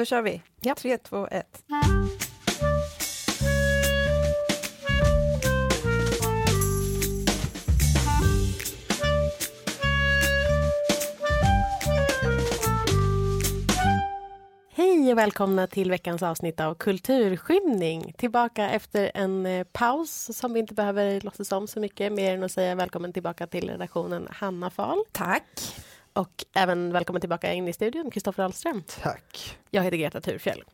då kör vi. Ja. Tre, två, ett. Hej och välkomna till veckans avsnitt av Kulturskymning. Tillbaka efter en eh, paus som vi inte behöver låtsas om så mycket mer än att säga välkommen tillbaka till redaktionen Hanna Fahl. Tack. Och även välkommen tillbaka in i studion, Kristoffer Ahlström. Tack. Jag heter Greta Thurfjell.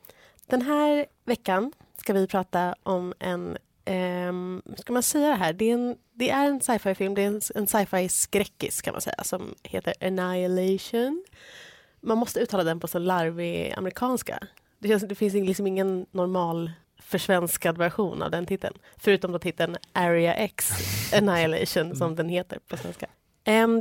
Den här veckan ska vi prata om en Um, ska man säga det här? Det är en, det är en sci-fi-film, det är en, en sci-fi skräckis kan man säga, som heter Annihilation. Man måste uttala den på så larvig amerikanska. Det, känns, det finns liksom ingen normal försvenskad version av den titeln. Förutom då titeln Area X Annihilation som den heter på svenska.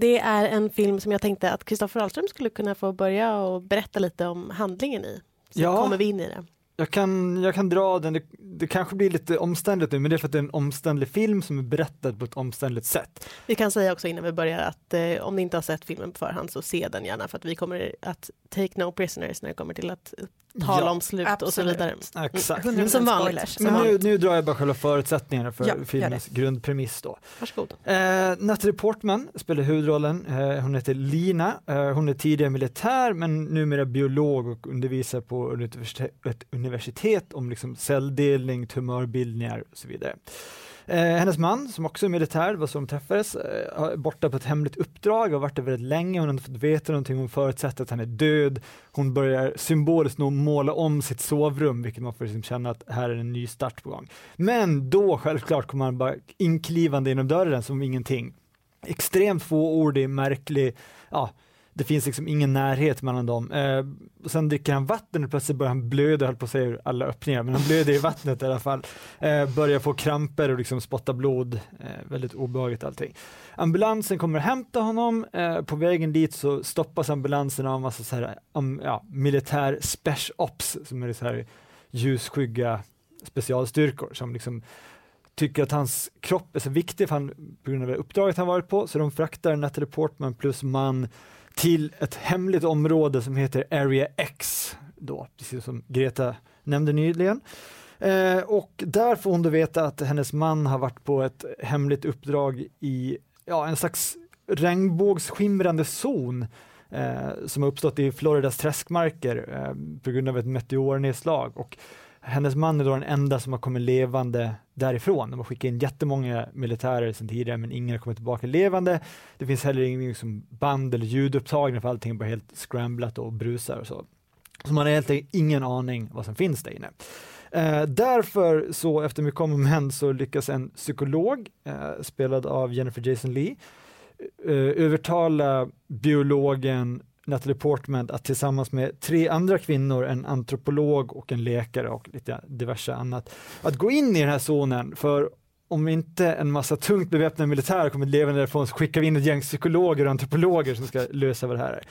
Det är en film som jag tänkte att Kristoffer Ahlström skulle kunna få börja och berätta lite om handlingen i. Så Ja. kommer vi in i det. Jag kan, jag kan dra den, det, det kanske blir lite omständligt nu, men det är för att det är en omständlig film som är berättad på ett omständligt sätt. Vi kan säga också innan vi börjar att eh, om ni inte har sett filmen på förhand så se den gärna för att vi kommer att take no prisoners när det kommer till att tala Ja, om slut och så absolut. vidare. Exakt. 100% Men, Som vanligt. Som men nu, nu drar jag bara själva förutsättningarna för Ja, filmens grundpremiss då. Varsågod. Eh, Natalie Portman spelar huvudrollen. Eh, hon heter Lina. Eh, hon är tidigare militär men numera biolog och undervisar på ett universitet, universitet om liksom celldelning, tumörbildningar och så vidare. Eh, hennes man, som också är militär, var så de träffades, eh, borta på ett hemligt uppdrag och har varit där väldigt länge. Hon har inte fått veta någonting, hon förutsätter att han är död. Hon börjar symboliskt nog måla om sitt sovrum, vilket man får liksom känna att här är en ny start på gång. Men då självklart kommer han bara inklivande genom dörren som ingenting. Extremt fåordig, märklig, ja, det finns liksom ingen närhet mellan dem. Eh, och sen dricker han vatten och plötsligt börjar han blöda, höll på att säga ur alla öppningar, men han blöder i vattnet i alla fall. Eh, börjar få kramper och liksom spotta blod. Eh, väldigt obehagligt allting. Ambulansen kommer och hämtar honom. Eh, på vägen dit så stoppas ambulansen av en massa så här, um, ja, militär special ops som är så här ljusskygga specialstyrkor som liksom tycker att hans kropp är så viktig för han, på grund av det uppdraget han varit på, så de fraktar Natalie Portman plus man till ett hemligt område som heter Area X, då, precis som Greta nämnde nyligen. Eh, och där får hon då veta att hennes man har varit på ett hemligt uppdrag i ja, en slags regnbågsskimrande zon eh, som har uppstått i Floridas träskmarker eh, på grund av ett meteornedslag. Och hennes man är då den enda som har kommit levande därifrån. De har skickat in jättemånga militärer sedan tidigare men ingen har kommit tillbaka levande. Det finns heller ingen liksom, band eller ljudupptagning för allting är bara helt scramblat och brusar och så. Så man har helt enkelt ingen aning vad som finns där inne. Eh, därför så efter mycket om och men så lyckas en psykolog eh, spelad av Jennifer Jason Lee eh, övertala biologen Natalie Portman att tillsammans med tre andra kvinnor, en antropolog och en läkare och lite diverse annat, att gå in i den här zonen för om inte en massa tungt beväpnade militärer kommer levande därifrån så skickar vi in ett gäng psykologer och antropologer som ska lösa vad det här är.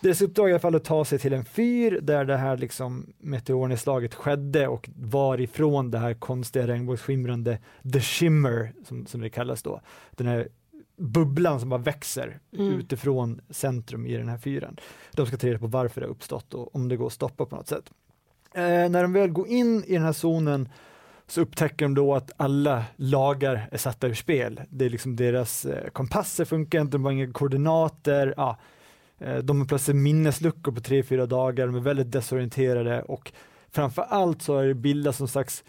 Deras uppdrag är i alla fall att ta sig till en fyr där det här liksom meteornedslaget skedde och varifrån det här konstiga regnbågsskimrande The Shimmer, som, som det kallas då, den här bubblan som bara växer Mm. utifrån centrum i den här fyren. De ska ta reda på varför det har uppstått och om det går att stoppa på något sätt. Eh, när de väl går in i den här zonen så upptäcker de då att alla lagar är satta ur spel. Det är liksom deras eh, kompasser funkar inte, de har inga koordinater. Ja, eh, de har plötsligt minnesluckor på tre, fyra dagar, de är väldigt desorienterade och framför allt så är det bildat som slags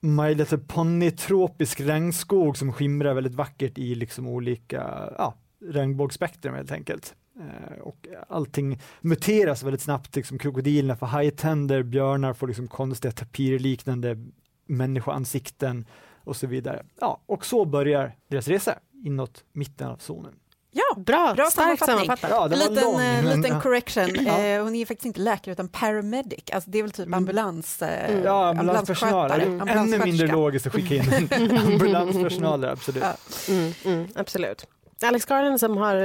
My Little Pony-tropisk regnskog som skimrar väldigt vackert i liksom olika ja, regnbågsspektrum helt enkelt. Eh, och allting muteras väldigt snabbt, liksom krokodilerna får hajtänder, björnar får liksom konstiga tapirliknande människoansikten och så vidare. Ja, och så börjar deras resa inåt mitten av zonen. Ja, Bra, Bra starkt sammanfattning. Ja, liten, lång, eh, men, liten ja. correction. Ja. Eh, hon är faktiskt inte läkare utan paramedic. Alltså det är väl typ Mm. ambulans, eh, Mm. Ja, ambulanspersonal. ambulansskötare, Ännu mindre logiskt att skicka in ambulanspersonal där, absolut. Ja. Mm, mm, absolut. Alex Garland som har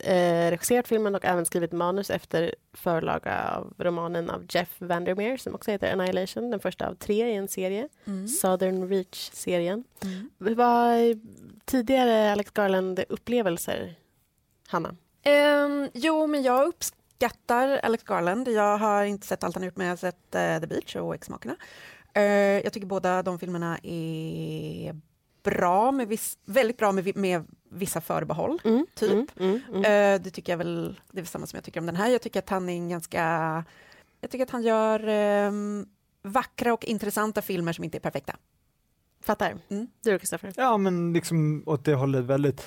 eh, regisserat filmen och även skrivit manus efter förlaga av romanen av Jeff Vandermeer som också heter Annihilation, den första av tre i en serie, Mm. Southern Reach-serien. Mm. Vad var tidigare Alex Garland-upplevelser, Hanna? Ehm, jo, men jag uppskattar Alex Garland. Jag har inte sett allt han gjort, men jag har sett eh, The Beach och Ex-makarna. Eh, jag tycker båda de filmerna är bra, med viss, väldigt bra med, med vissa förbehåll. Mm, Typ. Mm, mm, mm. Eh, det tycker jag väl, det är samma som jag tycker om den här. Jag tycker att han är en ganska, jag tycker att han gör ehm, vackra och intressanta filmer som inte är perfekta. Fattar. Mm. Du då Kristoffer? Ja, men liksom åt det hållet väldigt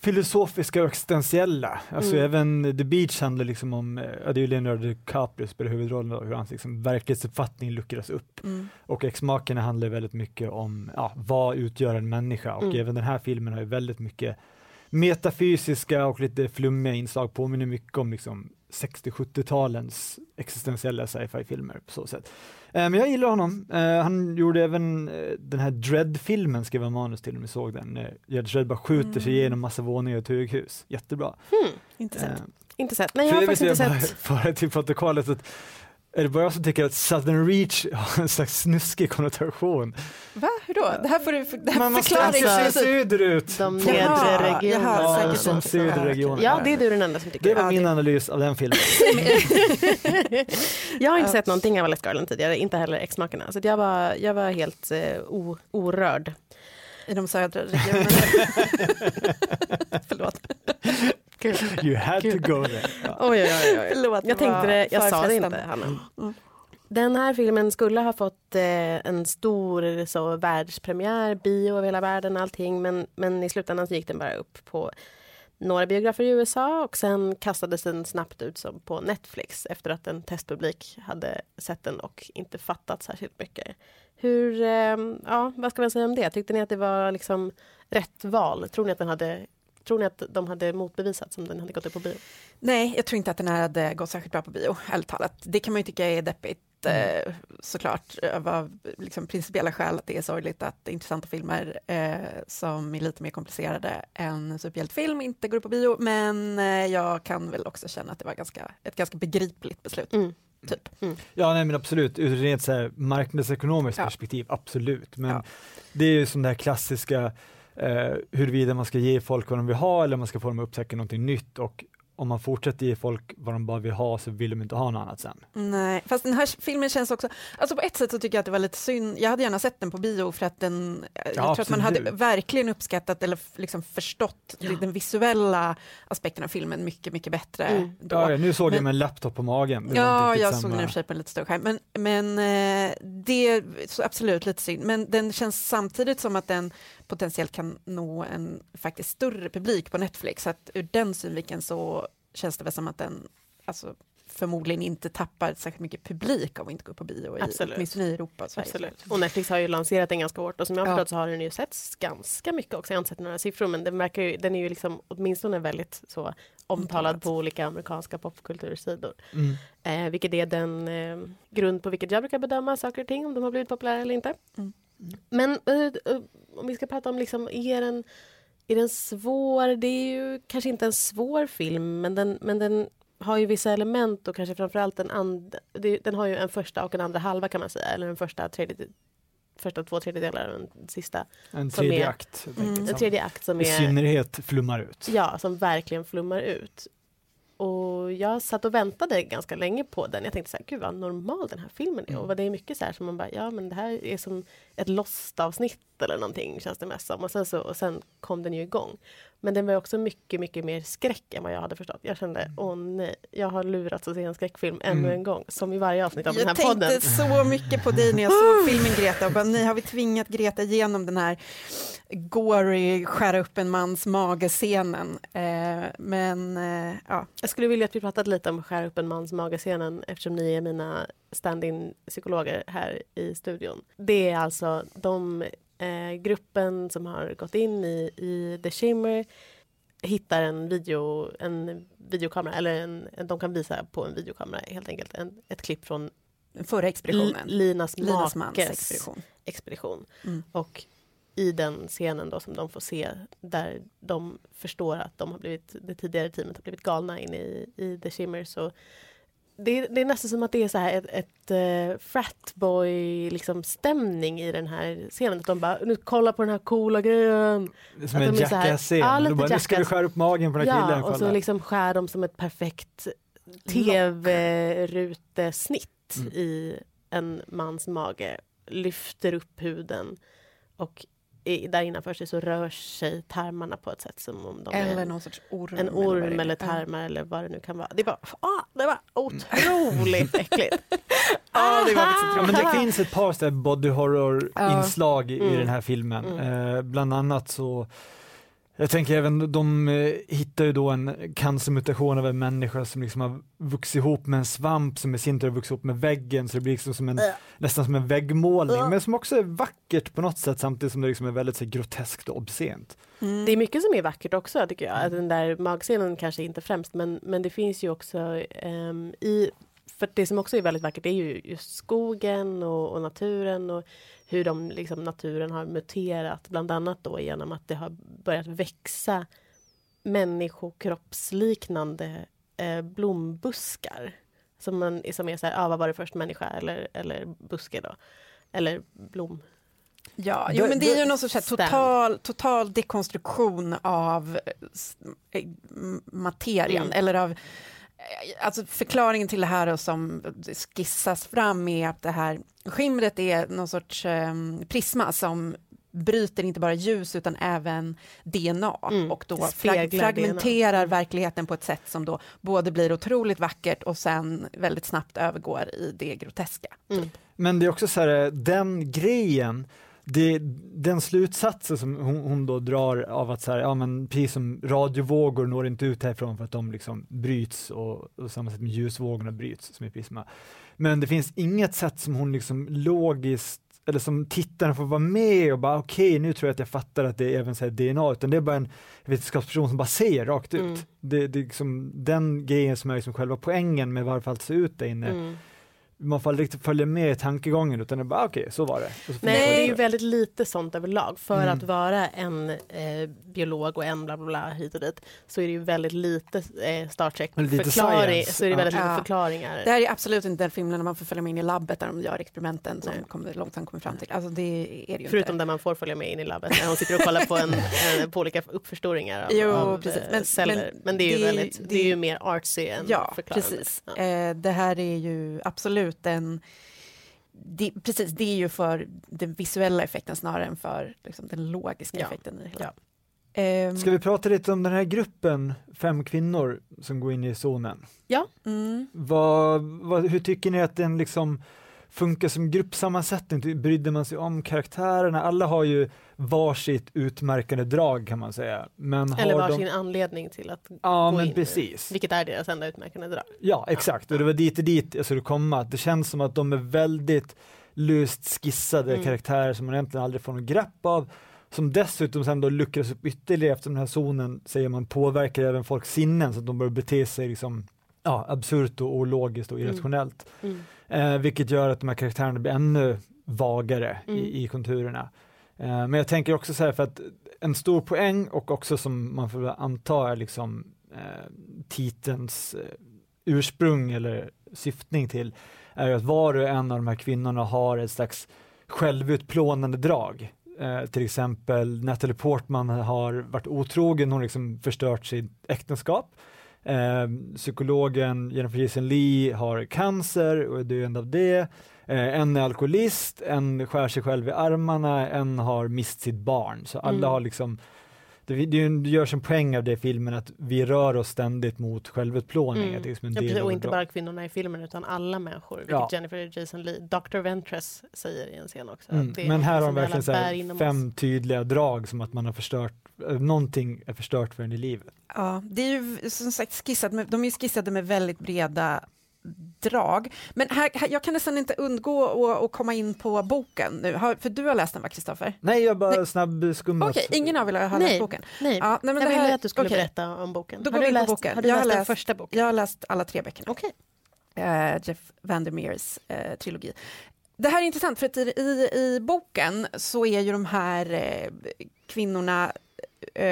filosofiska och existentiella. Alltså Mm. även The Beach handlar liksom om, eh, ja, det är ju Leonardo DiCaprio spelar huvudrollen och hur hans liksom verklighetsuppfattning luckras upp. Mm. Och Ex-makarna handlar väldigt mycket om, ja, vad utgör en människa? Och Mm. även den här filmen har ju väldigt mycket metafysiska och lite flummiga inslag, påminner mycket om liksom 60-70-talens existentiella sci-fi-filmer på så sätt. Eh, men jag gillar honom. Eh, han gjorde även eh, den här Dread-filmen, skrev han manus till om ni såg den. Judge Dredd bara skjuter sig Mm. igenom massa våningar i ett höghus. Jättebra. Inte sett. Eh, Inte sett. Nej, jag har faktiskt inte sett. föra till protokollet att är det bara jag som tycker att Southern Reach har en slags snuskig konnotation? Va? Hur då? Det här får du för, det här Man måste förklara alltså söderut. De nedre regionerna. Ja, som söderregionen. Ja, det är du den enda som tycker. Det var Ja, min det- analys av den filmen. jag har inte sett någonting av Alex Garland tidigare, inte heller Ex-makarna. Så jag, var, jag var helt eh, o, orörd. I de södra regionerna. Förlåt. You had to Gud. go there. Ja. Oj, oj, oj, oj. Förlåt, Jag tänkte det, jag sa det inte, Hanna. Mm. Den här filmen skulle ha fått eh, en stor så, världspremiär, bio över hela världen och allting, men, men i slutändan så gick den bara upp på några biografer i USA och sen kastades den snabbt ut som på Netflix efter att en testpublik hade sett den och inte fattat särskilt mycket. Hur, eh, ja, vad ska man säga om det? Tyckte ni att det var liksom rätt val? Tror ni att den hade Tror ni att de hade motbevisat som den hade gått upp på bio? Nej, jag tror inte att den här hade gått särskilt bra på bio, ärligt talat. Det kan man ju tycka är deppigt, eh, såklart, av liksom, principiella skäl att det är sorgligt att intressanta filmer eh, som är lite mer komplicerade än superhjältefilm inte går upp på bio, men eh, jag kan väl också känna att det var ganska, ett ganska begripligt beslut. Mm. Typ. Ja, nej men absolut, ur ett rent så här marknadsekonomiskt Ja. perspektiv, absolut. Men Ja. det är ju som det här klassiska, eh, huruvida man ska ge folk vad de vill ha eller om man ska få dem att upptäcka någonting nytt och om man fortsätter ge folk vad de bara vill ha så vill de inte ha något annat sen. Nej, fast den här filmen känns också, alltså på ett sätt så tycker jag att det var lite synd, jag hade gärna sett den på bio för att den, jag tror att man hade verkligen uppskattat eller liksom förstått Ja. den visuella aspekten av filmen mycket, mycket bättre Mm. då. Ja, ja, nu såg jag Men- med en laptop på magen. Ja, jag samma- såg den i och för sig på en lite större skärm, men, men eh, det är absolut lite synd. Men den känns samtidigt som att den potentiellt kan nå en faktiskt större publik på Netflix, så att ur den synvinkeln så känns det väl som att den alltså, förmodligen inte tappar särskilt mycket publik av att inte gå på bio, i, åtminstone i Europa och Sverige. Absolut. Och Netflix har ju lanserat den ganska hårt och som jag har Ja. förstått så har den ju setts ganska mycket också. Jag har inte sett några siffror men den, verkar ju, den är ju liksom åtminstone väldigt så omtalad Omtalad. på olika amerikanska popkultursidor. Mm. Eh, vilket är den eh, grund på vilket jag brukar bedöma saker och ting, om de har blivit populära eller inte. Mm. Men eh, eh, om vi ska prata om, liksom, är den, är den svår? Det är ju kanske inte en svår film, men den, men den har ju vissa element och kanske framförallt den andra, den har ju en första och en andra halva kan man säga, eller en första, tredje, första två tredjedelar och en sista, En tredje är- akt. Mm. en tredje akt som I är synnerhet flummar ut. Ja, som verkligen flummar ut. Och jag satt och väntade ganska länge på den. Jag tänkte så här, gud vad normal den här filmen är. Mm. Och vad det är mycket så här som man bara, ja men det här är som ett Lost-avsnitt eller någonting känns det mest som. Och sen, så, och sen kom den ju igång. Men den var också mycket, mycket mer skräck än vad jag hade förstått. Jag kände, åh nej, jag har lurats att se en skräckfilm ännu Mm. en gång. Som i varje avsnitt av den här Jag podden. tänkte så mycket på dig när jag såg filmen Greta och bara, nej har vi tvingat Greta igenom den här gory, skära upp en mans mage-scenen. Eh, men eh, ja, Jag skulle vilja att vi pratade lite om skära upp en mans magescenen eftersom ni är mina stand-in psykologer här i studion. Det är alltså de eh, gruppen som har gått in i, i The Shimmer hittar en, video, en videokamera, eller en, de kan visa på en videokamera helt enkelt en, ett klipp från förra expeditionen. Linas, Linas makes expedition. expedition. Mm. Och i den scenen då som de får se där de förstår att de har blivit, det tidigare teamet har blivit galna in i, i The Shimmer så det, är- det är nästan som att det är så här ett, ett uh, fratboy liksom stämning i den här scenen. Att de bara, nu kolla på den här coola grejen. Som Att en jackass-scen. Ja, lite bara, nu ska vi skära upp magen på den här Ja, killen. och så kolla." liksom skär de som ett perfekt tv-rutesnitt Mm. i en mans mage lyfter upp huden och där innanför sig så rör sig tarmarna på ett sätt som om de Eller är någon sorts orm. en orm eller Ja. tarmar eller vad det nu kan vara. Det var, ah, det var otroligt äckligt. Ja, det var Ja, men det finns ett par body horror-inslag i, i Mm. den här filmen. Mm. Eh, bland annat så jag tänker även, de eh, hittar ju då en cancermutation av en människa som liksom har vuxit ihop med en svamp som i sin tur har vuxit ihop med väggen så det blir liksom som en, Äh. nästan som en väggmålning Äh. men som också är vackert på något sätt samtidigt som det liksom är väldigt så, groteskt och obscent. Mm. Det är mycket som är vackert också tycker jag. Att Den där magscenen kanske inte främst men, men det finns ju också ehm, i för det som också är väldigt vackert är ju just skogen och, och naturen och hur de, liksom, naturen har muterat bland annat då genom att det har börjat växa människokroppsliknande eh, blombuskar. Som, man, som är så här, ah, vad var det först, människa eller, eller buske då? Eller blom. Ja, jo, Det- men det är ju någon sorts total, total dekonstruktion av eh, eh, materian, Mm. eller av Alltså förklaringen till det här och som skissas fram är att det här skimret är någon sorts eh, prisma som bryter inte bara ljus utan även DNA Mm, och då frag fragmenterar verkligheten på ett sätt som då både blir otroligt vackert och sen väldigt snabbt övergår i det groteska. Mm. Men det är också så här, den grejen, det, den slutsatsen som hon, hon då drar av att så här, ja men precis som radiovågor når inte ut härifrån för att de liksom bryts och, och samma sätt med ljusvågorna bryts som i Prisma. Men det finns inget sätt som hon liksom logiskt eller som tittaren får vara med och bara okej nu tror jag att jag fattar att det är även så här DNA utan det är bara en vetenskapsperson som bara säger rakt ut. Mm. Det, det är liksom den grejen som är liksom själva poängen med varför allt ser ut där inne Mm. Man får riktigt följa med i tankegången utan det är bara ah, okej, så var det. Så Nej, det är ju väldigt lite sånt överlag. För Mm. att vara en eh, biolog och en bla bla bla hit och dit så är det ju väldigt lite eh, Star Lite Trek-förklaring. Så är det väldigt Ja. lite förklaringar. Det här är absolut inte den filmen när man får följa med in i labbet där de gör experimenten som kommer, långsamt kommer fram till. Alltså det är det ju Förutom inte. där man får följa med in i labbet när hon sitter och kollar på, en, en, på olika uppförstoringar av, Jo, av precis. eh, Men- celler. Men, men det är ju det väldigt, det det är ju mer artsy än Ja, förklarande. precis. Ja. Eh, det här är ju absolut en... Det, precis, det är ju för den visuella effekten snarare än för liksom, den logiska Ja. effekten. I Ja. Ehm, Ska vi prata lite om den här gruppen, fem kvinnor som går in i zonen? mm. Vad, vad, hur tycker ni att den liksom funkar som gruppsammansättning? Brydde man sig om karaktärerna? Alla har ju varsitt utmärkande drag kan man säga. Men Eller har varsin de... anledning till att Ja gå men in. precis. Vilket är deras enda utmärkande drag. Ja exakt, och det var dit och dit jag skulle komma. Det känns som att de är väldigt löst skissade Mm. karaktärer som man egentligen aldrig får något grepp av. Som dessutom sen då luckras upp ytterligare efter den här zonen, säger man, påverkar även folks sinnen så att de börjar bete sig liksom, ja, absurt och ologiskt och Mm. irrationellt. Mm. Eh, vilket gör att de här karaktärerna blir ännu vagare Mm. i, i konturerna. Eh, men jag tänker också så här för att en stor poäng och också som man får anta är liksom eh, titelns eh, ursprung eller syftning till är att var och en av de här kvinnorna har ett slags självutplånande drag. Eh, till exempel Natalie Portman har varit otrogen, hon har liksom förstört sitt äktenskap. Eh, psykologen Jennifer Jason Lee har cancer och är döende av det. Eh, en är alkoholist, en skär sig själv i armarna, en har mist sitt barn. Så alla Mm. har liksom det, det görs en poäng av det i filmen att vi rör oss ständigt mot självutplåning. Mm. Liksom Ja, precis, och inte bara kvinnorna i filmen utan alla människor. Vilket Ja. Jennifer Jason Lee, Dr. Ventress säger i en scen också. Mm. att det är Men här har de någonting verkligen så fem oss. tydliga drag som att man har förstört, eh, någonting är förstört för en i livet. Ja, det är ju som sagt skissat med, de är skissade med väldigt breda drag. Men här, här, jag kan nästan inte undgå att, att komma in på boken nu, har, för du har läst den va, Kristoffer? Nej, jag bara Nej. snabbskummat. Okej, ingen av er har Nej. läst boken? Nej, Ja, nej, men jag ville här- att du skulle okej. berätta om boken. Då har går du läst, boken. Har du Jag läst har den läst- första boken? Jag har läst alla tre böckerna. Okej. eh, Jeff Vandermeers eh, trilogi. Det här är intressant för att i, i, i boken så är ju de här eh, kvinnorna eh,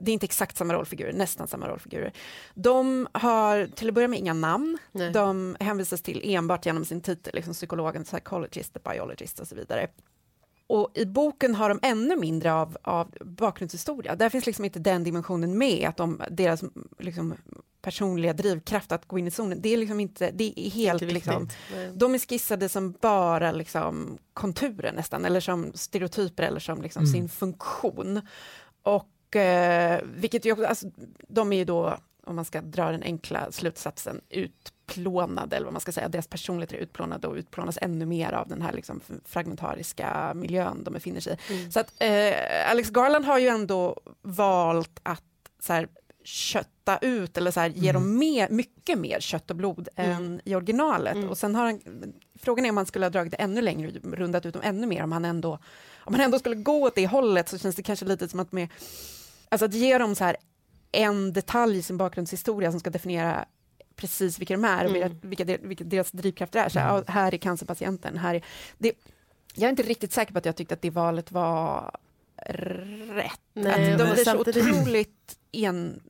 det är inte exakt samma rollfigurer, nästan samma rollfigurer. De har till att börja med inga namn. Nej. De hänvisas till enbart genom sin titel, liksom psykologen, psychologist, the biologist och så vidare. Och i boken har de ännu mindre av, av bakgrundshistoria. Där finns liksom inte den dimensionen med, att de, deras liksom, personliga drivkraft att gå in i zonen, det är liksom inte, det är helt Inte liksom, viktigt. de är skissade som bara liksom konturer nästan, eller som stereotyper eller som liksom Mm. sin funktion. Och eh, vilket ju också, alltså, de är ju då, om man ska dra den enkla slutsatsen, utplånade, eller vad man ska säga, deras personligheter är utplånade och utplånas ännu mer av den här liksom fragmentariska miljön de befinner sig i. Mm. Så att eh, Alex Garland har ju ändå valt att så här, kötta ut eller så här, ge Mm. dem mer, mycket mer kött och blod Mm. än i originalet. Mm. Och sen har han, frågan är om han skulle ha dragit det ännu längre och rundat ut dem ännu mer om han ändå, om han ändå skulle gå åt det hållet så känns det kanske lite som att med, alltså att ge dem så här en detalj i sin bakgrundshistoria som ska definiera precis vilka de är och Mm. vilka, vilka, de- vilka deras drivkrafter är. Så här, Mm. här är cancerpatienten, här är... Det, jag är inte riktigt säker på att jag tyckte att det valet var rätt. Nej, att de blir så otroligt en...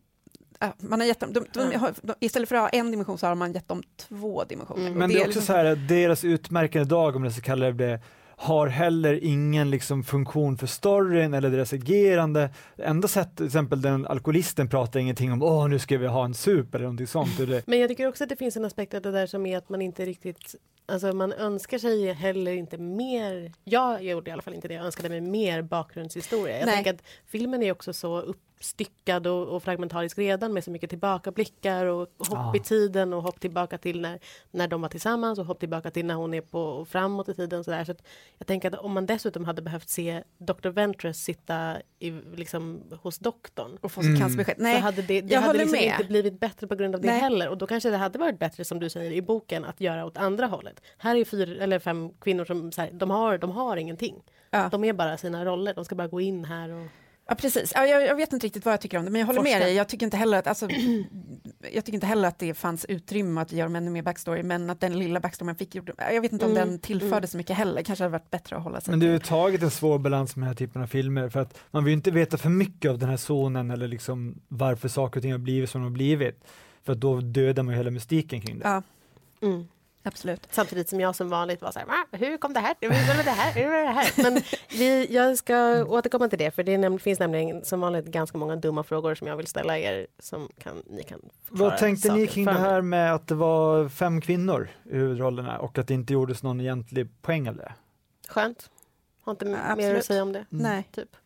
Man har gett dem, de, de, de, istället för att ha en dimension så har man gett dem två dimensioner. Mm. Men det är också så här att deras utmärkande dag, om jag ska kalla det, har heller ingen liksom funktion för storyn eller deras agerande. Enda sättet, till exempel den alkoholisten pratar ingenting om åh nu ska vi ha en sup eller någonting sånt. Men jag tycker också att det finns en aspekt av det där som är att man inte riktigt Alltså man önskar sig heller inte mer, jag gjorde i alla fall inte det, jag önskade mig mer bakgrundshistoria. Jag Nej. tänker att filmen är också så uppstyckad och, och fragmentarisk redan med så mycket tillbakablickar och hopp Ja. i tiden och hopp tillbaka till när, när de var tillsammans och hopp tillbaka till när hon är på och framåt i tiden. Så där. Så att jag tänker att om man dessutom hade behövt se Dr. Ventress sitta i, liksom, hos doktorn och få sitt Mm. cancerbesked. så Nej, hade det, det hade liksom inte blivit bättre på grund av det Nej. heller. Och då kanske det hade varit bättre som du säger i boken att göra åt andra hållet. Här är fyra eller fem kvinnor som så här, de, har, de har ingenting. ja. De är bara sina roller. De ska bara gå in här och... Ja, precis. Ja, jag, jag vet inte riktigt vad jag tycker om det, men jag håller med Forska. dig. Jag tycker inte heller att, alltså, jag tycker inte heller att det fanns utrymme att göra ännu mer backstory, men att den lilla backstory man fick, jag vet inte om Mm, den tillförde mm. så mycket heller. Kanske hade varit bättre att hålla sig men det är överhuvudtaget en svår balans med den här typen av filmer för att man vill ju inte veta för mycket av den här zonen eller liksom varför saker och ting har blivit som de har blivit. För att då dödar man ju hela mystiken kring det. Ja, Mm. Absolut. Samtidigt som jag som vanligt var så här, "Va? hur kom det här? Hur det här? Hur det här? Men vi, jag ska återkomma till det, för det näm- finns nämligen som vanligt ganska många dumma frågor som jag vill ställa er som kan, ni kan Vad tänkte ni kring det här med att det var fem kvinnor i huvudrollerna och att det inte gjordes någon egentlig poäng av det? Skönt. Har inte mer Absolut. att säga om det. Mm. Nej, Typ.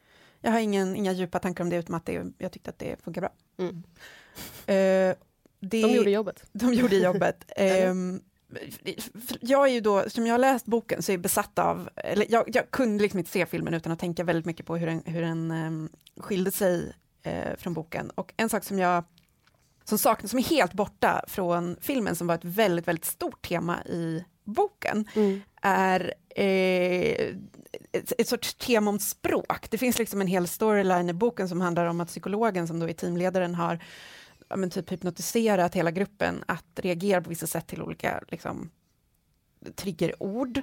jag har ingen, inga djupa tankar om det, utom att det, jag tyckte att det funkar bra. Mm. Eh, det, De gjorde jobbet. De gjorde jobbet. Eller? Jag är ju då, som jag har läst boken, så är jag besatt av, eller jag, jag kunde liksom inte se filmen utan att tänka väldigt mycket på hur den, hur den um, skilde sig eh, från boken. Och en sak som jag som saknas, som är helt borta från filmen, som var ett väldigt, väldigt stort tema i boken, Mm. är eh, ett, ett sorts tema om språk. Det finns liksom en hel storyline i boken som handlar om att psykologen som då är teamledaren har men typ hypnotiserat hela gruppen att reagera på vissa sätt till olika liksom, triggerord.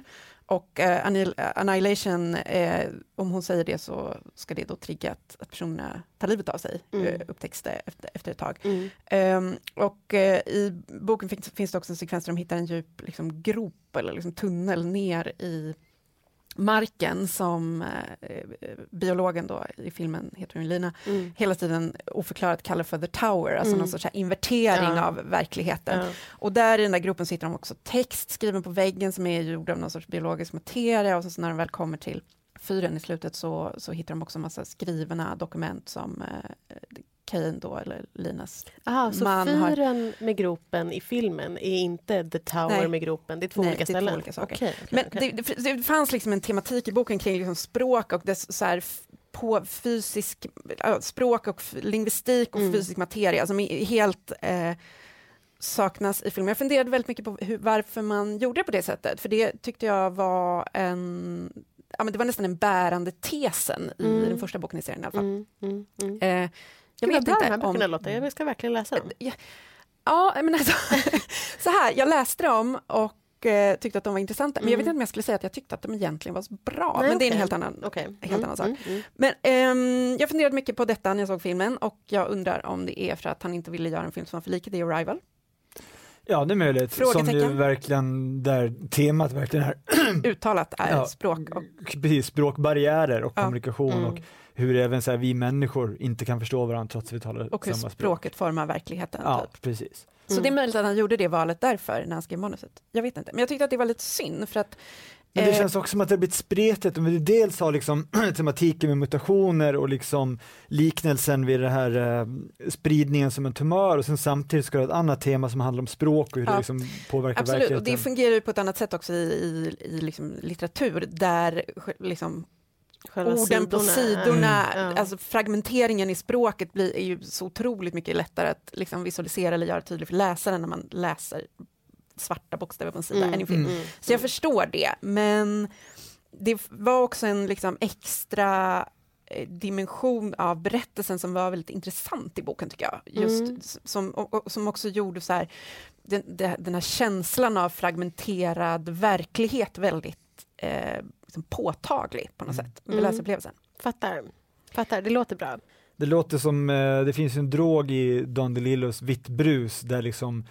Och eh, annihil- annihilation, eh, om hon säger det så ska det då trigga att, att personerna tar livet av sig, Mm. eh, upptäcks det efter, efter ett tag. Mm. Ehm, och eh, i boken finns, finns det också en sekvens där de hittar en djup liksom, grop eller liksom, tunnel ner i marken som eh, biologen då i filmen, heter hon Lina, Mm. hela tiden oförklarat kallar för the tower, alltså Mm. någon sorts invertering Ja. av verkligheten. Ja. Och där i den där gruppen sitter de också text skriven på väggen som är gjord av någon sorts biologisk materia och så, så när de väl kommer till fyren i slutet så, så hittar de också massa skrivna dokument som eh, Kane då, eller Linas Aha, så Man har- fyren med gropen i filmen är inte The Tower Nej. med gropen? Det är två Nej, olika det är två ställen? olika saker. Okej, okej, Men okej. det, det, fanns liksom en tematik i boken kring liksom språk och dess så här, på fysisk, språk och lingvistik och Mm. fysisk materia som är helt eh, saknas i filmen. Jag funderade väldigt mycket på hur, varför man gjorde det på det sättet, för det tyckte jag var en Ja, men det var nästan den bärande tesen i Mm. den första boken i serien i alla fall. Mm, mm, mm. Eh, Jag vet bra inte böckerna om... Lotta, jag ska verkligen läsa dem. Ja, ja, men alltså, så här, jag läste dem och eh, tyckte att de var intressanta, men jag vet Mm. inte om jag skulle säga att jag tyckte att de egentligen var så bra, Nej, men det är en helt annan Okej. helt annan sak. Mm, mm. Men ehm, jag funderade mycket på detta när jag såg filmen och jag undrar om det är för att han inte ville göra en film som var för lik The Arrival. Ja, det är möjligt. Som ju verkligen, där temat verkligen är Uttalat är Ja. språk och precis, språkbarriärer och Ja. kommunikation Mm. och hur även så här, vi människor inte kan förstå varandra trots att vi talar och hur samma språk. språket formar verkligheten. Ja, Typ. precis. Så Mm. det är möjligt att han gjorde det valet därför när han skrev manuset. Jag vet inte, men jag tyckte att det var lite synd för att Men det eh, känns också som att det har blivit spretigt. Vi dels har liksom tematiken med mutationer och liksom liknelsen vid det här eh, spridningen som en tumör och sen samtidigt ska det ha ett annat tema som handlar om språk och hur Ja, det liksom påverkar Absolut, och verkligheten. det fungerar ju på ett annat sätt också i, i, i liksom litteratur där liksom Själva orden på sidorna, Mm. Ja. alltså fragmenteringen i språket blir, är ju så otroligt mycket lättare att liksom visualisera eller göra tydligt för läsaren när man läser svarta bokstäver på en sida film. Mm. Så jag förstår det, men det var också en liksom extra eh, dimension av berättelsen som var väldigt intressant i boken tycker jag. Just Mm. som, och, som också gjorde så här, den, den här känslan av fragmenterad verklighet väldigt eh, liksom påtaglig på något Mm. sätt med Mm. läsupplevelsen. Fattar. Fattar, det låter bra. Det låter som, eh, det finns en drog i Don DeLillos Vitt brus där liksom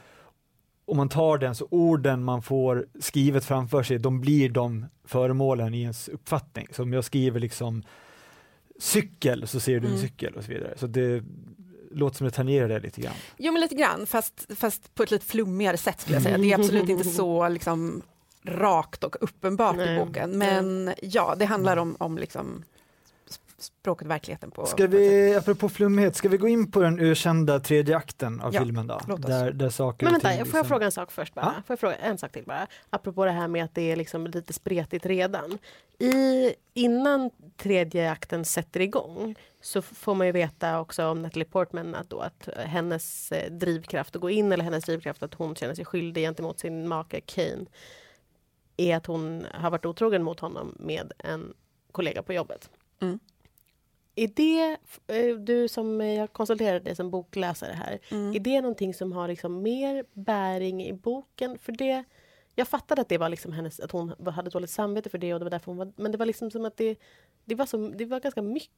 om man tar den så orden man får skrivet framför sig, de blir de föremålen i ens uppfattning. Så om jag skriver liksom cykel så ser du en Mm. cykel och så vidare. Så det låter som det tangerar det lite grann. Jo, men lite grann, fast, fast på ett lite flummigare sätt skulle jag säga. Det är absolut inte så liksom, rakt och uppenbart Nej. i boken, men ja, det handlar om, om liksom, språket och verkligheten. På, Ska på vi, apropå flummighet, ska vi gå in på den ökända tredje akten av Ja, filmen då? låt oss. Där, där saker Men vänta, ting får jag liksom- fråga en sak först bara? Ja. Får jag fråga en sak till bara? Apropå det här med att det är liksom lite spretigt redan. I, innan tredje akten sätter igång så får man ju veta också om Natalie Portman att, då, att hennes eh, drivkraft att gå in eller hennes drivkraft att hon känner sig skyldig gentemot sin make Kane är att hon har varit otrogen mot honom med en kollega på jobbet. Mm. Är det, eh, du som eh, jag konsulterade dig som bokläsare här, Mm. är det någonting som har liksom mer bäring i boken? För det, jag fattade att det var liksom hennes, att hon hade dåligt samvete för det och det var därför hon var, men det var liksom som att det, det, var, som, det var ganska mycket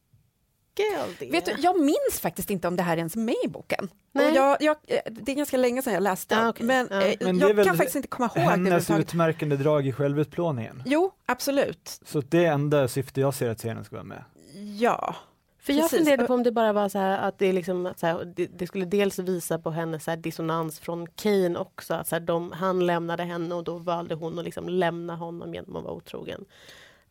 av det. Vet du, jag minns faktiskt inte om det här ens är med i boken. Nej. Jag, jag, eh, det är ganska länge sedan jag läste den, okej. men, Ja. eh, Men är jag kan faktiskt inte komma ihåg det Hennes överhuvudtaget. utmärkande drag i självutplåningen. Jo, absolut. Så det är enda syfte jag ser att serien ska vara med. Ja. För jag Precis. funderade på om det bara var så här att det, är liksom, så här, det, det skulle dels visa på hennes så här, dissonans från Kane också. Att så här, de, han lämnade henne och då valde hon att liksom lämna honom genom att vara otrogen.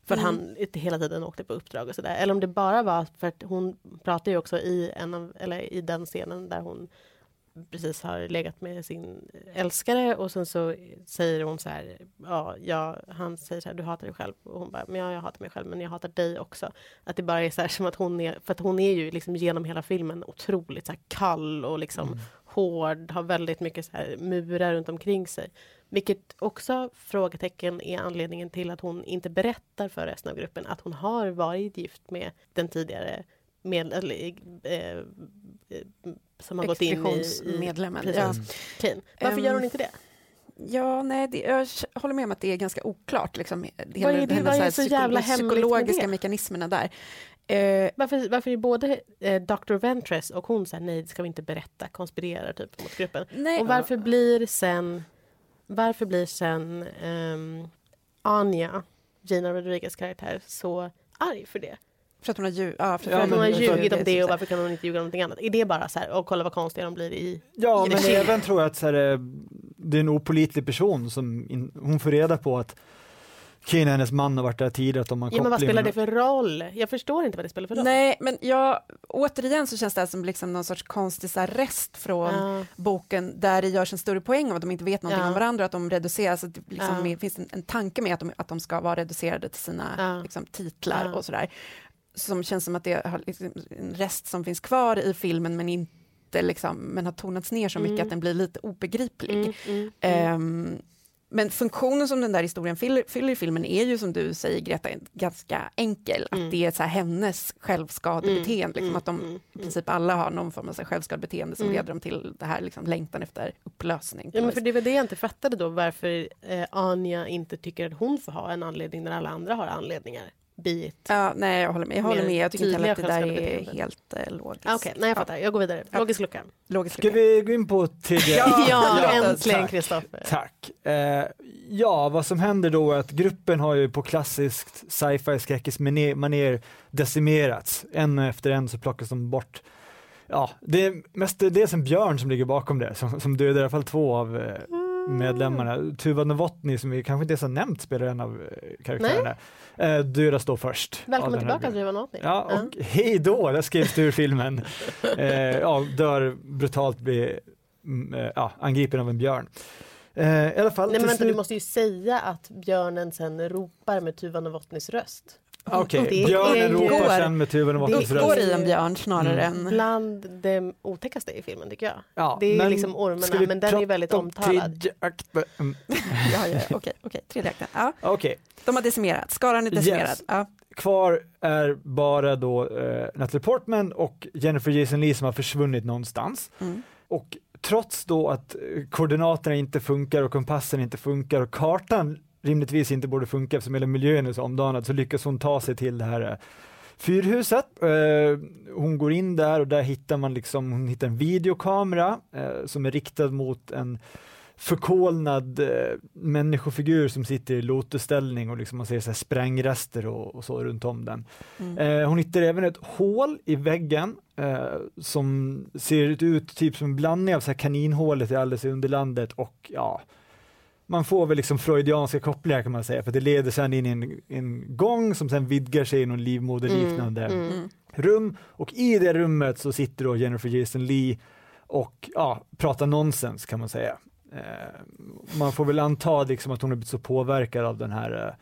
För Mm. han inte hela tiden åkte på uppdrag och sådär. Eller om det bara var för att hon pratar ju också i, en av, eller i den scenen där hon precis har legat med sin älskare och sen så säger hon så här, ja, jag, han säger så här, du hatar dig själv och hon bara, men ja, jag hatar mig själv men jag hatar dig också. Att det bara är så här som att hon är, för att hon är ju liksom genom hela filmen otroligt så kall och liksom Mm. hård, har väldigt mycket så här murar runt omkring sig. Vilket också frågetecken är anledningen till att hon inte berättar för resten av gruppen att hon har varit gift med den tidigare med, eller, eh, eh, som har gått in i, precis. Ja. Kane. Varför Ehm, gör hon inte det? Ja, nej, det, jag håller med om att det är ganska oklart. Liksom, det Vad är det- vad är så här så jävla psyko- med psykologiska det? mekanismerna där. Eh, Varför, varför är både eh, Dr. Ventress och hon säger nej, det ska vi inte berätta, konspirerar typ mot gruppen. nej, Och varför blir sen varför blir sen um, Anja, Gina Rodriguez karaktär, så arg för det? För att hon har, lju- ja, för, Ja, att hon har för- ljugit om det och varför kan hon inte ljuga om någonting annat? Är det bara så här, och kolla vad konstiga de blir i... Ja, I men även tror jag att så här, eh, det är en opolitlig person som in, hon får reda på att Kane, hennes man, har varit där tidigare, att de har Ja, men vad spelar det för roll? Jag förstår inte vad det spelar för roll. Nej, men jag, återigen så känns det här som liksom någon sorts konstig rest från Ja. boken där det görs en större poäng av att de inte vet någonting Ja. om varandra, att de reduceras, att det liksom Ja. med, finns en, en tanke med att de, att de ska vara reducerade till sina Ja. liksom, titlar Ja. och sådär. Som känns som att det har liksom, en rest som finns kvar i filmen men inte liksom, men har tonats ner så mycket Mm. att den blir lite obegriplig. Mm, mm, mm. Men funktionen som den där historien fyller, fyller i filmen är ju som du säger Greta ganska enkel. Mm. Att det är så här hennes självskadebeteende. liksom, att de mm, i princip alla har någon form av så här självskadebeteende som Mm. leder dem till det här liksom, längtan efter upplösning. Ja, men för det var det jag inte fattade då, varför eh, Anja inte tycker att hon får ha en anledning när alla andra har anledningar. Be it. Ja, nej, jag håller med. Jag, håller med. jag tycker inte att det där är helt eh, logiskt. Ah, Okej, nej jag fattar. Jag går vidare. Logisk lucka. Logiskt. Ska vi gå in på tredje? Ja, Ja, äntligen tack. Kristoffer. Tack. Eh, ja, vad som händer då är att gruppen har ju på klassiskt sci-fi skräckismanér decimerats. En efter en så plockas de bort. Ja, det är mest dels en björn som ligger bakom det, som, som dödar i alla fall två av eh, medlemmarna. Tuva Novotny, som vi kanske inte ens har nämnt, spelar en av eh, karaktärerna, eh, dödas då först. Välkommen tillbaka. Driva Notny. Ja, och hej då, där skrevs det ur filmen. Eh, ja, dör brutalt, blir mm, eh, ja, angripen av en björn. Eh, I alla fall, Nej men vänta, du måste ju säga att björnen sen ropar med Tuva Novotnys röst. Ah, Okej, är björnen ropar sen med tuvan och Det röst. i en björn snarare Mm. än... Bland det otäckaste i filmen tycker jag. Ja, det är men liksom ormarna, men den är väldigt om omtalad. tredje akt? Mm, Ja, ja, okej, okej, tredje akten. Ja, de har decimerat, skaran är decimerad. Yes. Ja. kvar är bara då eh, Natalie Portman och Jennifer Jason Leigh som har försvunnit någonstans. Mm. Och trots då att eh, koordinaterna inte funkar och kompassen inte funkar och kartan rimligtvis inte borde funka eftersom hela miljön är så omdanad så lyckas hon ta sig till det här eh, fyrhuset. Eh, hon går in där och där hittar man liksom, hon hittar en videokamera eh, som är riktad mot en förkolnad människofigur som sitter i lotusställning och liksom man ser så här sprängrester och, och så runt om den. Mm. Hon hittar även ett hål i väggen som ser ut typ som en blandning av så här kaninhålet i Alice i Underlandet och ja, man får väl liksom freudianska kopplingar kan man säga, för det leder sedan in i en, en gång som sen vidgar sig i någon livmoderliknande Mm, mm. Rum och i det rummet så sitter då Jennifer Jason Leigh och ja, pratar nonsens kan man säga. Eh, man får väl anta liksom att hon har blivit så påverkad av den här eh,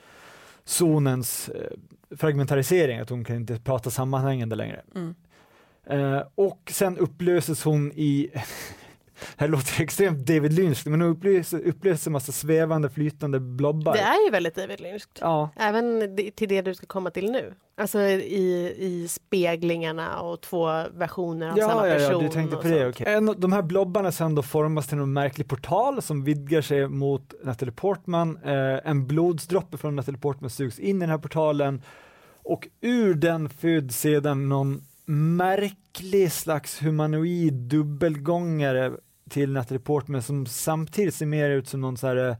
zonens eh, fragmentarisering att hon kan inte prata sammanhängande längre. Mm. Eh, och sen upplöses hon i här låter extremt David Lynch, men upplöser, upplöser en massa svävande flytande blobbar. Det är ju väldigt David Lynch. Ja, Även till det du ska komma till nu. Alltså i, i speglingarna och två versioner av samma Ja, ja, person. ja, du tänkte på det. okej. Av de här blobbarna sen då formas till en märklig portal som vidgar sig mot Natalie Portman. Eh, en blodsdroppe från Natalie Portman sugs in i den här portalen och ur den föds sedan någon märklig slags humanoid dubbelgångare till Natalie Portman som samtidigt ser mer ut som någon så här eh,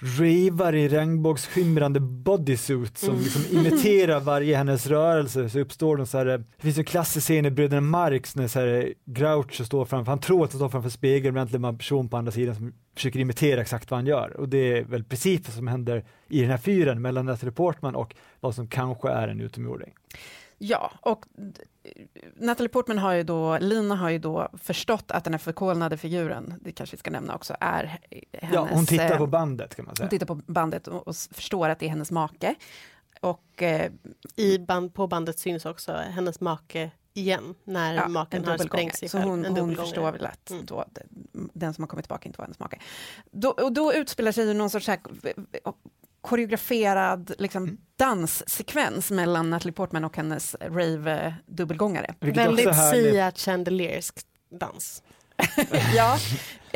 ravar i regnbågsskimrande bodysuit som Mm. liksom imiterar varje hennes rörelse så uppstår de så här, eh, det finns en klassisk scen i Bröderna Marx när så här, eh, Groucho står framför, han tror att han står framför spegeln men egentligen är en person på andra sidan som försöker imitera exakt vad han gör och det är väl precis vad som händer i den här fyren mellan Natalie Portman och vad som kanske är en utomjording. Ja, och Natalie Portman har ju då, Lina har ju då förstått att den här förkolnade figuren, det kanske vi ska nämna också, är hennes... ja, hon tittar eh, på bandet kan man säga. Hon tittar på bandet och, och förstår att det är hennes make. Och eh, I band, på bandet syns också hennes make igen när ja, maken en har sprängt sig Så själv. hon, En hon förstår väl att Mm. då, den- som har kommit tillbaka inte var hennes make. Då, och då utspelar sig ju någon sorts här, koreograferad liksom, Mm. danssekvens mellan Natalie Portman och hennes rave-dubbelgångare. Väldigt. Sia Chandeliersk dans. ja,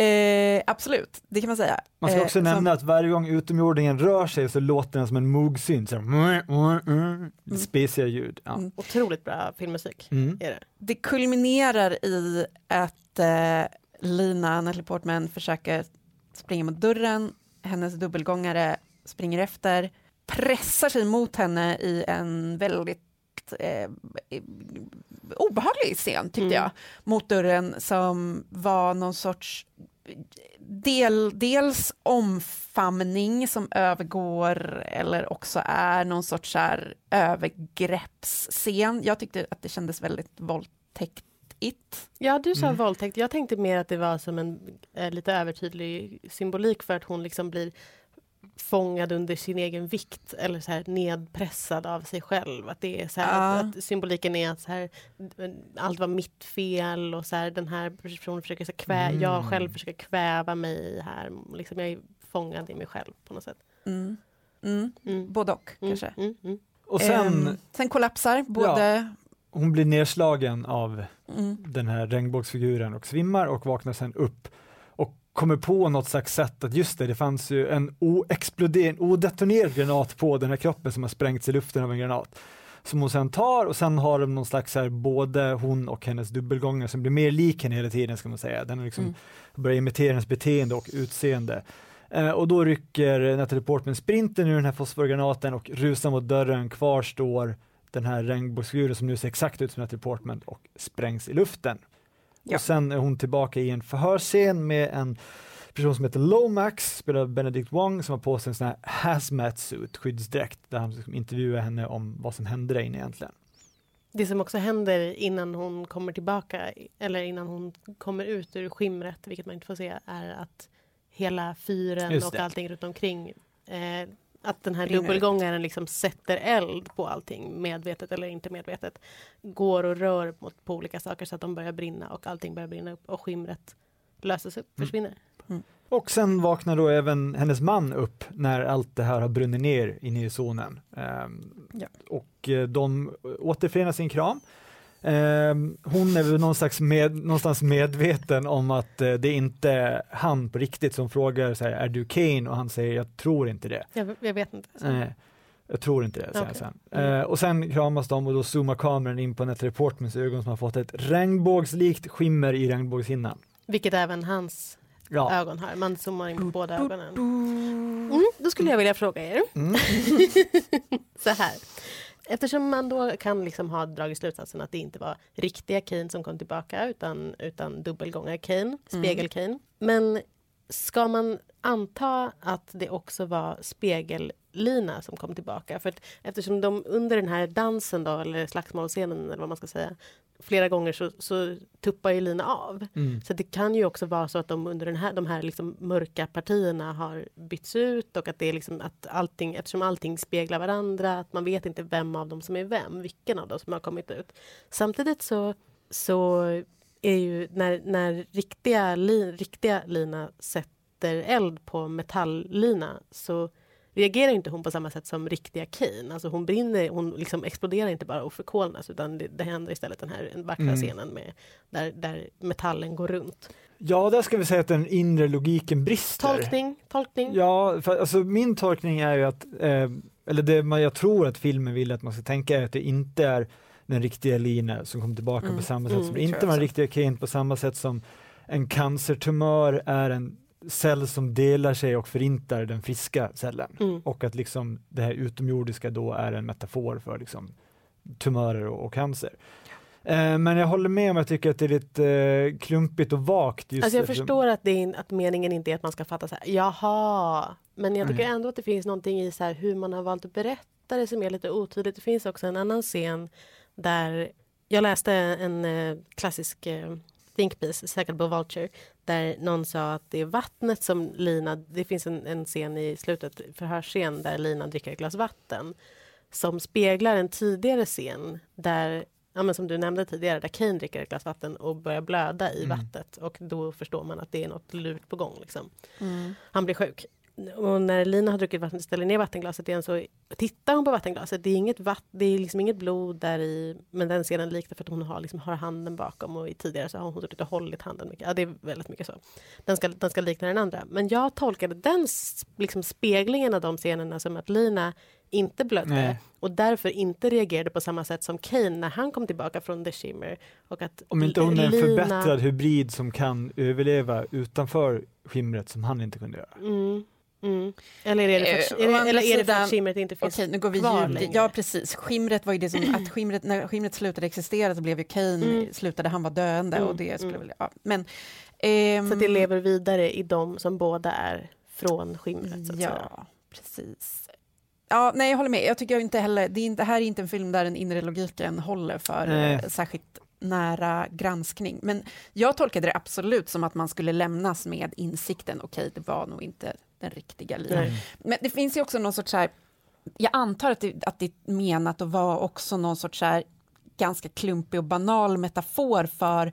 eh, absolut, det kan man säga. Man ska Eh, också som- nämna att varje gång utomjordingen rör sig så låter den som en här, mm, mm, mm, lite spesiga ljud. Ja. Mm. Otroligt bra filmmusik Mm. är det. det kulminerar i att eh, Lina, Natalie Portman, försöker springa mot dörren. Hennes dubbelgångare springer efter, pressar sig mot henne i en väldigt eh, obehaglig scen, tyckte Mm. jag, mot dörren som var någon sorts del, dels omfamning som övergår eller också är någon sorts här övergreppsscen. Jag tyckte att det kändes väldigt våldtäktigt. Ja, du sa Mm. våldtäkt. Jag tänkte mer att det var som en eh, lite övertydlig symbolik för att hon liksom blir fångad under sin egen vikt eller så här nedpressad av sig själv. Att det är så här, Ja. att, att symboliken är att så här, allt var mitt fel och så här, den här personen försöker så kvä, Mm. jag själv försöker kväva mig här. Liksom, jag är fångad i mig själv på något sätt. Mm. Mm. Mm. Både och Mm, kanske. mm, mm. Och sen, Ehm, sen kollapsar både... hon blir nedslagen av Mm. den här regnbågsfiguren och svimmar och vaknar sen upp kommer på något slags sätt att just det, det fanns ju en oexploderad, odetonerad granat på den här kroppen som har sprängts i luften av en granat som hon sen tar och sen har de någon slags här, både hon och hennes dubbelgångare som blir mer lik henne hela tiden ska man säga. Den liksom mm. börjar imitera hennes beteende och utseende. Eh, och då rycker Natalie Portman sprinten ur den här fosforgranaten och rusar mot dörren. Kvar står den här regnbågsfiguren som nu ser exakt ut som Natalie Portman och sprängs i luften. Ja. Och sen är hon tillbaka i en förhörsscen med en person som heter Lomax, spelad av Benedict Wong, som har på sig en sån här hazmat suit, skyddsdräkt, där han liksom intervjuar henne om vad som hände inne egentligen. Det som också händer innan hon kommer tillbaka, eller innan hon kommer ut ur skimret, vilket man inte får se, är att hela fyren och allting runt omkring eh, att den här dubbelgångaren liksom sätter eld på allting, medvetet eller inte medvetet. Går och rör mot, på olika saker så att de börjar brinna och allting börjar brinna upp och skimret löses upp, mm. försvinner. Mm. Och sen vaknar då även hennes man upp när allt det här har brunnit ner inne i zonen. Um, ja. Och eh, de återförenas i en kram. Um, hon är väl någonstans, med, någonstans medveten om att uh, det inte är han på riktigt som frågar så här, är du Kane? Och han säger jag tror inte det. Jag, jag vet inte. Uh, jag tror inte det, säger okay. sen. Mm. Och sen kramas de och då zoomar kameran in på Natalie Portmans ögon som har fått ett regnbågslikt skimmer i regnbågshinnan. Vilket även hans ja. ögon har. Man zoomar in på båda ögonen. Mm, då skulle jag vilja fråga er. Mm. så här. Eftersom man då kan liksom ha dragit slutsatsen att det inte var riktiga Kane som kom tillbaka utan, utan dubbelgångar-Kane, mm. spegel-Kane. Men ska man anta att det också var spegel-Lina som kom tillbaka? För att eftersom de under den här dansen då, eller slagsmålscenen eller vad man ska säga, flera gånger så, så tuppar ju Lina av. Mm. Så det kan ju också vara så att de under den här, de här liksom mörka partierna har bytts ut och att det är liksom att allting, eftersom allting speglar varandra, att man vet inte vem av dem som är vem, vilken av dem som har kommit ut. Samtidigt så, så är ju när, när riktiga, li, riktiga Lina sätter eld på metalllina så reagerar inte hon på samma sätt som riktiga Kane. Alltså hon brinner, hon liksom exploderar inte bara och förkolnas utan det, det händer istället den här vackra mm. scenen med, där, där metallen går runt. Ja, där ska vi säga att den inre logiken brister. Tolkning, tolkning. Ja, för, alltså min tolkning är ju att, eh, eller det man, jag tror att filmen vill att man ska tänka är att det inte är den riktiga Lina som kommer tillbaka mm. på samma sätt mm, som det inte var den riktiga Kane på samma sätt som en cancertumör är en cell som delar sig och förintar den friska cellen. Mm. Och att liksom det här utomjordiska då är en metafor för liksom tumörer och, och cancer. Eh, men jag håller med om att jag tycker att det är lite eh, klumpigt och vagt. Just alltså jag förstår att, det är, att meningen inte är att man ska fatta så här, jaha, men jag tycker mm. ändå att det finns någonting i så här, hur man har valt att berätta det som är lite otydligt. Det finns också en annan scen där jag läste en eh, klassisk think piece, säkert på Vulture, där någon sa att det är vattnet som Lina... Det finns en, en scen i slutet, förhörsscen, där Lina dricker ett glas vatten som speglar en tidigare scen där ja, men som du nämnde tidigare, där Kane dricker ett glas vatten och börjar blöda i mm. vattnet. Och då förstår man att det är något lurt på gång. Liksom. Mm. Han blir sjuk och när Lina har druckit vatten, ställer ner vattenglaset igen så tittar hon på vattenglaset. Det är inget, vatt, det är liksom inget blod där i, men den ser den liknar för att hon har, liksom, har handen bakom och i tidigare så har hon suttit och hållit handen mycket. Ja, det är väldigt mycket så. Den ska, den ska likna den andra. Men jag tolkade den liksom, speglingen av de scenerna som att Lina inte blödde Nej. och därför inte reagerade på samma sätt som Kane när han kom tillbaka från The Shimmer. Och att Om inte hon är en förbättrad hybrid som kan överleva utanför skimret som han inte kunde göra. Mm. Mm. Eller är det för, eh, är det, eller är det för att skimret inte finns okej, nu går vi kvar längre? Ja precis, skimret var ju det som, att skimret, när skimret slutade existera så blev ju Kane, mm. slutade, han var döende mm. och det skulle mm. väl, ja. men ehm, Så det lever vidare i dem som båda är från skimret så att ja, säga. precis. Ja, nej jag håller med, jag tycker inte heller, det, är inte, det här är inte en film där den inre logiken håller för eh, särskilt nära granskning. Men jag tolkade det absolut som att man skulle lämnas med insikten, okej, okay, det var nog inte den riktiga linan. Men det finns ju också någon sorts här, jag antar att det, att det är menat att vara också någon sorts här ganska klumpig och banal metafor för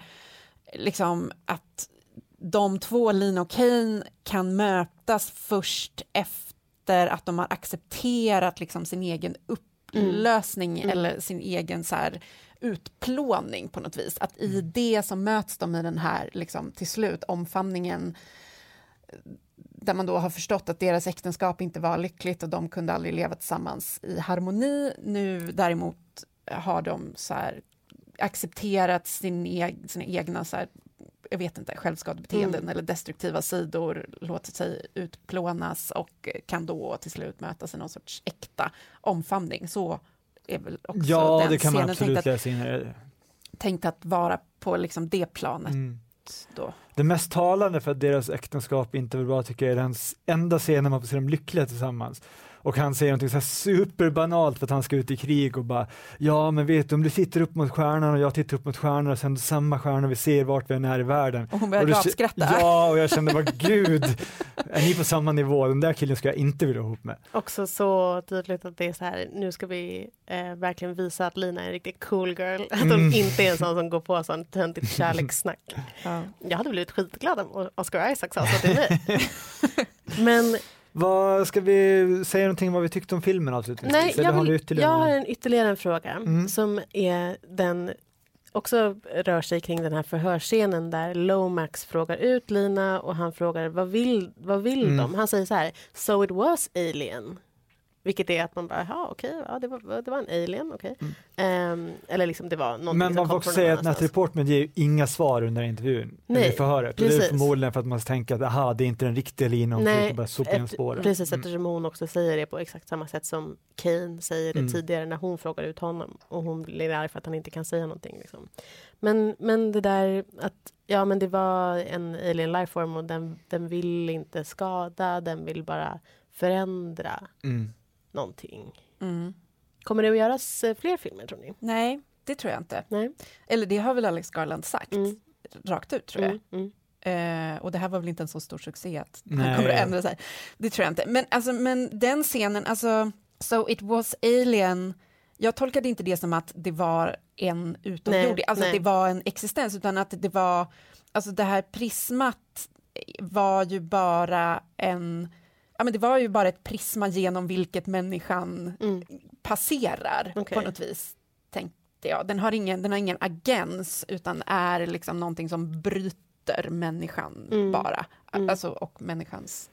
liksom att de två, Lina och Kane, kan mötas först efter att de har accepterat liksom sin egen upplösning mm. eller sin egen så här, utplåning på något vis. Att i mm. det så möts de i den här, liksom, till slut, omfamningen där man då har förstått att deras äktenskap inte var lyckligt och de kunde aldrig leva tillsammans i harmoni. Nu däremot har de så här, accepterat sin e sina egna så här, jag vet inte, självskadebeteenden Mm. eller destruktiva sidor, låter sig utplånas och kan då till slut mötas i någon sorts äkta omfamning. Så är väl också Ja, den det kan man scenen tänkt att, tänkt att vara på liksom det planet Mm då. Det mest talande för att deras äktenskap inte var bra tycker jag är den enda scenen man får se dem lyckliga tillsammans. Och han säger någonting så här superbanalt för att han ska ut i krig och bara Ja men vet du om du tittar upp mot stjärnan och jag tittar upp mot stjärnan och sen samma stjärna vi ser vart vi än är i världen. Och hon börjar gapskratta. Ja och jag kände bara gud, är ni på samma nivå? Den där killen ska jag inte vilja ihop med. Också så tydligt att det är så här, nu ska vi eh, verkligen visa att Lina är en riktig cool girl. Att hon Mm. inte är en sån som går på sånt töntigt kärlekssnack. Ja. Jag hade blivit skitglad om Oscar Isaac sa så till mig. Men Vad Ska vi säga någonting vad vi tyckte om filmen avslutningsvis? nej, jag, har vill, ytterligare jag har en ytterligare en fråga Mm. som är den också rör sig kring den här förhörsscenen där Lomax frågar ut Lina och han frågar vad vill, vad vill Mm. de? Han säger så här, so it was alien. Vilket är att man bara, ja okej, ja, det, var, det var en alien, okej. Ehm, eller liksom det var någonting Mm. Men man får också säga att Natalie. Portman ger inga svar under intervjun, Nej, eller förhöret. Och Det är precis. förmodligen för att man tänker att aha, det är inte den riktiga linan, Nej, bara sopa ett- spåren. Precis, Mm. eftersom hon också säger det på exakt samma sätt som Kane säger det Mm. tidigare när hon frågar ut honom och hon blir arg för att han inte kan säga någonting. Liksom. Men, men det där att ja, men det var en alien lifeform och den, den vill inte skada, den vill bara förändra Mm. Någonting. Mm. Kommer det att göras eh, fler filmer tror ni? Nej, det tror jag inte. Nej? Eller det har väl Alex Garland sagt Mm. rakt ut tror jag. Mm, mm. Eh, och det här var väl inte en så stor succé att Nej. han kommer att ändra sig. Det tror jag inte. Men, alltså, men den scenen, alltså, So it was alien, jag tolkade inte det som att det var en utomjording, Nej, alltså att nej. det var en existens, utan att det var, alltså det här prismat var ju bara en, ja men det var ju bara ett prisma genom vilket människan Mm. passerar Okej. på något vis, tänkte jag. Den har ingen, den har ingen agens, utan är liksom någonting som bryter människan Mm. bara, Mm. alltså och människans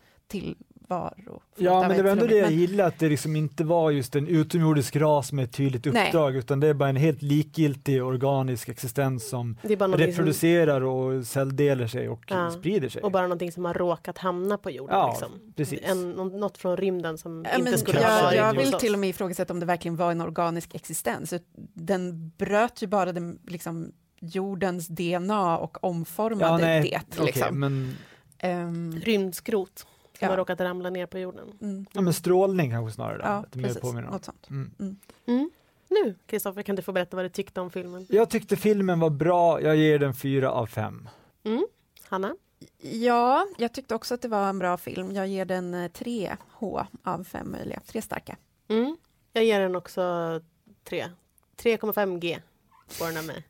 tillvaro. Ja, men det var ändå det jag Men- gillade, att det liksom inte var just en utomjordisk ras med ett tydligt Nej. uppdrag, utan det är bara en helt likgiltig organisk existens som Det är bara någonting som, reproducerar och celldelar sig och Ja. sprider sig. och bara någonting som har råkat hamna på jorden. Ja, liksom. precis. En, nå- något från rymden som Ja, inte skulle ha varit jag, vill till och med ifrågasätta om det verkligen var en organisk existens. Den bröt ju bara den, liksom, jordens DNA och omformade ja, nej, det. Liksom. men, Ehm, Rymdskrot som Ja. har råkat ramla ner på jorden. mm, ja, men strålning kanske snarare. Då, ja, precis. påminner om. Något sånt. Mm. Mm. Nu, Kristoffer, kan du få berätta vad du tyckte om filmen? Jag tyckte filmen var bra, jag ger den fyra av fem. Mm. Hanna? Ja, jag tyckte också att det var en bra film. Jag ger den eh, tre H av fem möjliga. Tre starka. Mm. Jag ger den också tre. 3,5 G får den av mig.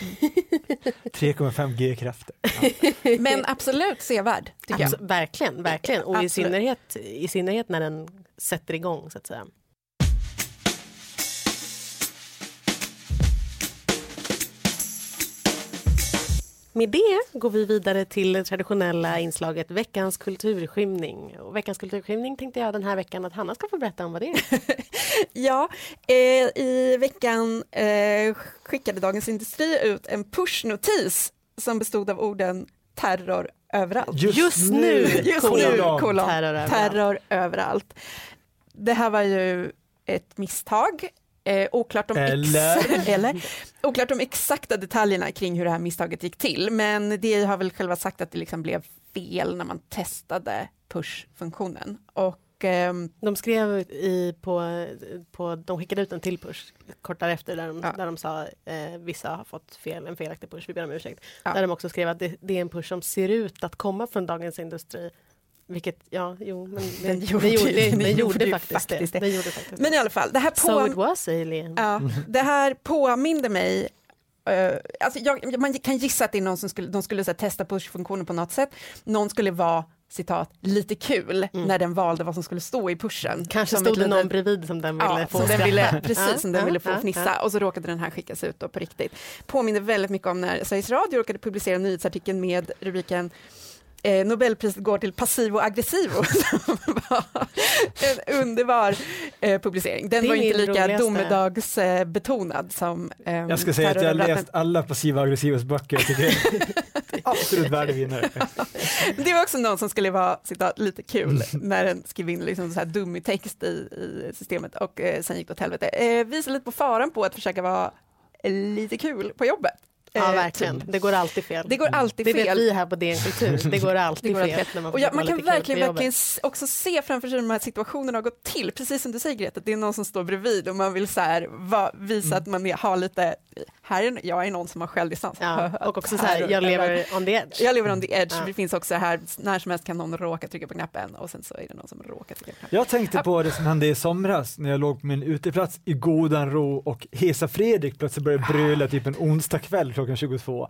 3,5 G-krafter. Men absolut sevärd, tycker jag. Abs- verkligen, verkligen. Och i synnerhet, i synnerhet när den sätter igång, så att säga. Med det går vi vidare till det traditionella inslaget Veckans kulturskymning. Och veckans kulturskymning tänkte jag den här veckan att Hanna ska få berätta om vad det är. Ja, eh, i veckan eh, skickade Dagens Industri ut en pushnotis som bestod av orden terror överallt. Just nu, Just kolon, nu, kolon. terror överallt. Terror överallt. Det här var ju ett misstag. Eh, oklart, om Eller? Eller oklart om exakta detaljerna kring hur det här misstaget gick till, men det har väl själva sagt att det liksom blev fel när man testade push-funktionen. Och ehm, De skrev i, på, på, de skickade ut en till push kort därefter där de, Ja. där de sa eh, vissa har fått fel, en felaktig push, vi ber om ursäkt. Ja. Där de också skrev att det, det är en push som ser ut att komma från Dagens Industri. Vilket, ja, jo, men Den den gjorde gjorde, ju- den den gjorde, gjorde faktiskt, faktiskt det. det. Den gjorde faktiskt men i alla fall, det här på... So it was alien. Ja, det här påminde mig eh, alltså jag, man kan gissa att det är någon som skulle, de skulle här, testa push-funktionen på något sätt. Någon skulle vara citat, lite kul när den valde vad som skulle stå i pushen. Mm. Kanske Som stod det någon bredvid som den ville Ja, få som den ville, precis, som den ville få fnissa och så råkade den här skickas ut då på riktigt. Påminner väldigt mycket om när Sveriges Radio råkade publicera en nyhetsartikel med rubriken Eh, Nobelpriset går till Passivo Aggressivo som var en underbar eh, publicering. Den var inte lika roligaste. domedagsbetonad som eh, Jag ska säga att jag har läst alla passiva aggressivas böcker. Absolut värdevinnare. Det var också någon som skulle vara citat, lite kul när den skrev in liksom så här dummig text i, i systemet och eh, sen gick det åt helvete. Eh, visar lite på faran på att försöka vara lite kul på jobbet. Ja, Eh, verkligen. typ. Det går alltid fel. Det går alltid det vet fel. vi här på DN Kultur. Det går alltid Det går alltid fel. fel. När man, Och ja, man kan verkligen, verkligen också se framför sig hur de här situationerna har gått till, precis som du säger Greta, det är någon som står bredvid och man vill så här, va, visa Mm. att man är, har lite, här är, jag är någon som har självdistans. Ja, och också så Här- här, jag lever on the edge. jag lever on the edge, Ja. det finns också här, när som helst kan någon råka trycka på knappen och sen så är det någon som råkar trycka på knappen. Jag tänkte på det som hände i somras när jag låg på min uteplats i godan ro och Hesa Fredrik plötsligt började bröla typ en onsdag kväll klockan 22.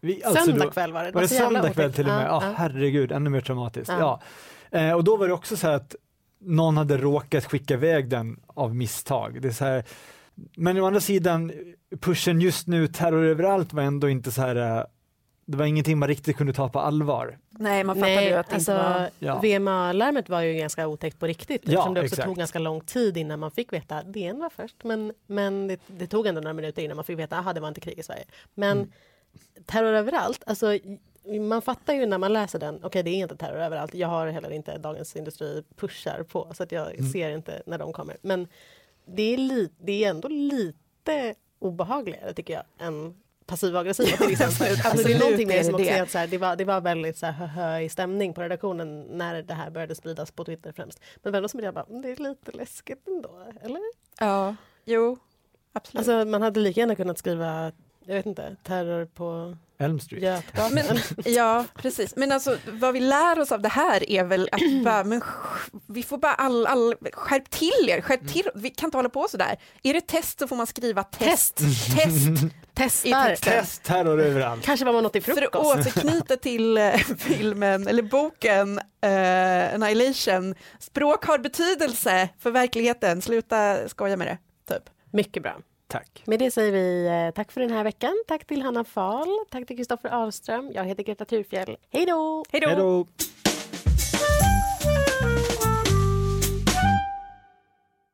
Vi, alltså Söndag då- kväll var det. Var det söndag kväll till och med? Ja, Ja, ja. herregud, ännu mer traumatiskt. Ja. Ja. Eh, och då var det också så här att någon hade råkat skicka iväg den av misstag. Det är så här, men å andra sidan, pushen just nu, terror överallt var ändå inte så här, eh, det var ingenting man riktigt kunde ta på allvar. Nej, man fattade ju Nej, att det alltså, inte var... Ja. VMA-larmet var ju ganska otäckt på riktigt. Ja, eftersom det också exakt. tog ganska lång tid innan man fick veta. DN var först, men, men det, det tog ändå några minuter innan man fick veta att det var inte krig i Sverige. Men Mm. terror överallt, alltså, man fattar ju när man läser den, okej det är inte terror överallt, jag har heller inte Dagens Industri pushar på så att jag Mm. ser inte när de kommer. Men det är, li, det är ändå lite obehagligare tycker jag än passiv aggressiva till exempel. alltså, det är någonting det som också det. att så här, det, var, det var väldigt så här, hö, i stämning på redaktionen när det här började spridas på Twitter främst. Men ändå som jag bara, "Mm, det är lite läskigt ändå, eller? Ja, jo, absolut. Alltså man hade lika gärna kunnat skriva, jag vet inte, terror på Elm Street. Götgatan. Men, ja, precis. Men alltså, vad vi lär oss av det här är väl att bara, men, vi får bara all, all, skärp till er, skärp till Vi kan inte hålla på så där. Är det test så får man skriva test. Test. I Testar! texten. Test terror överallt. Kanske var man något i För att frukost. återknyta till eh, filmen, eller boken eh, Annihilation, språk har betydelse för verkligheten, sluta skoja med det. Typ. Mycket bra. Tack. Med det säger vi eh, tack för den här veckan. Tack till Hanna Fahl, tack till Kristoffer Ahlström. Jag heter Greta Thurfjell. Hej då! Hej då.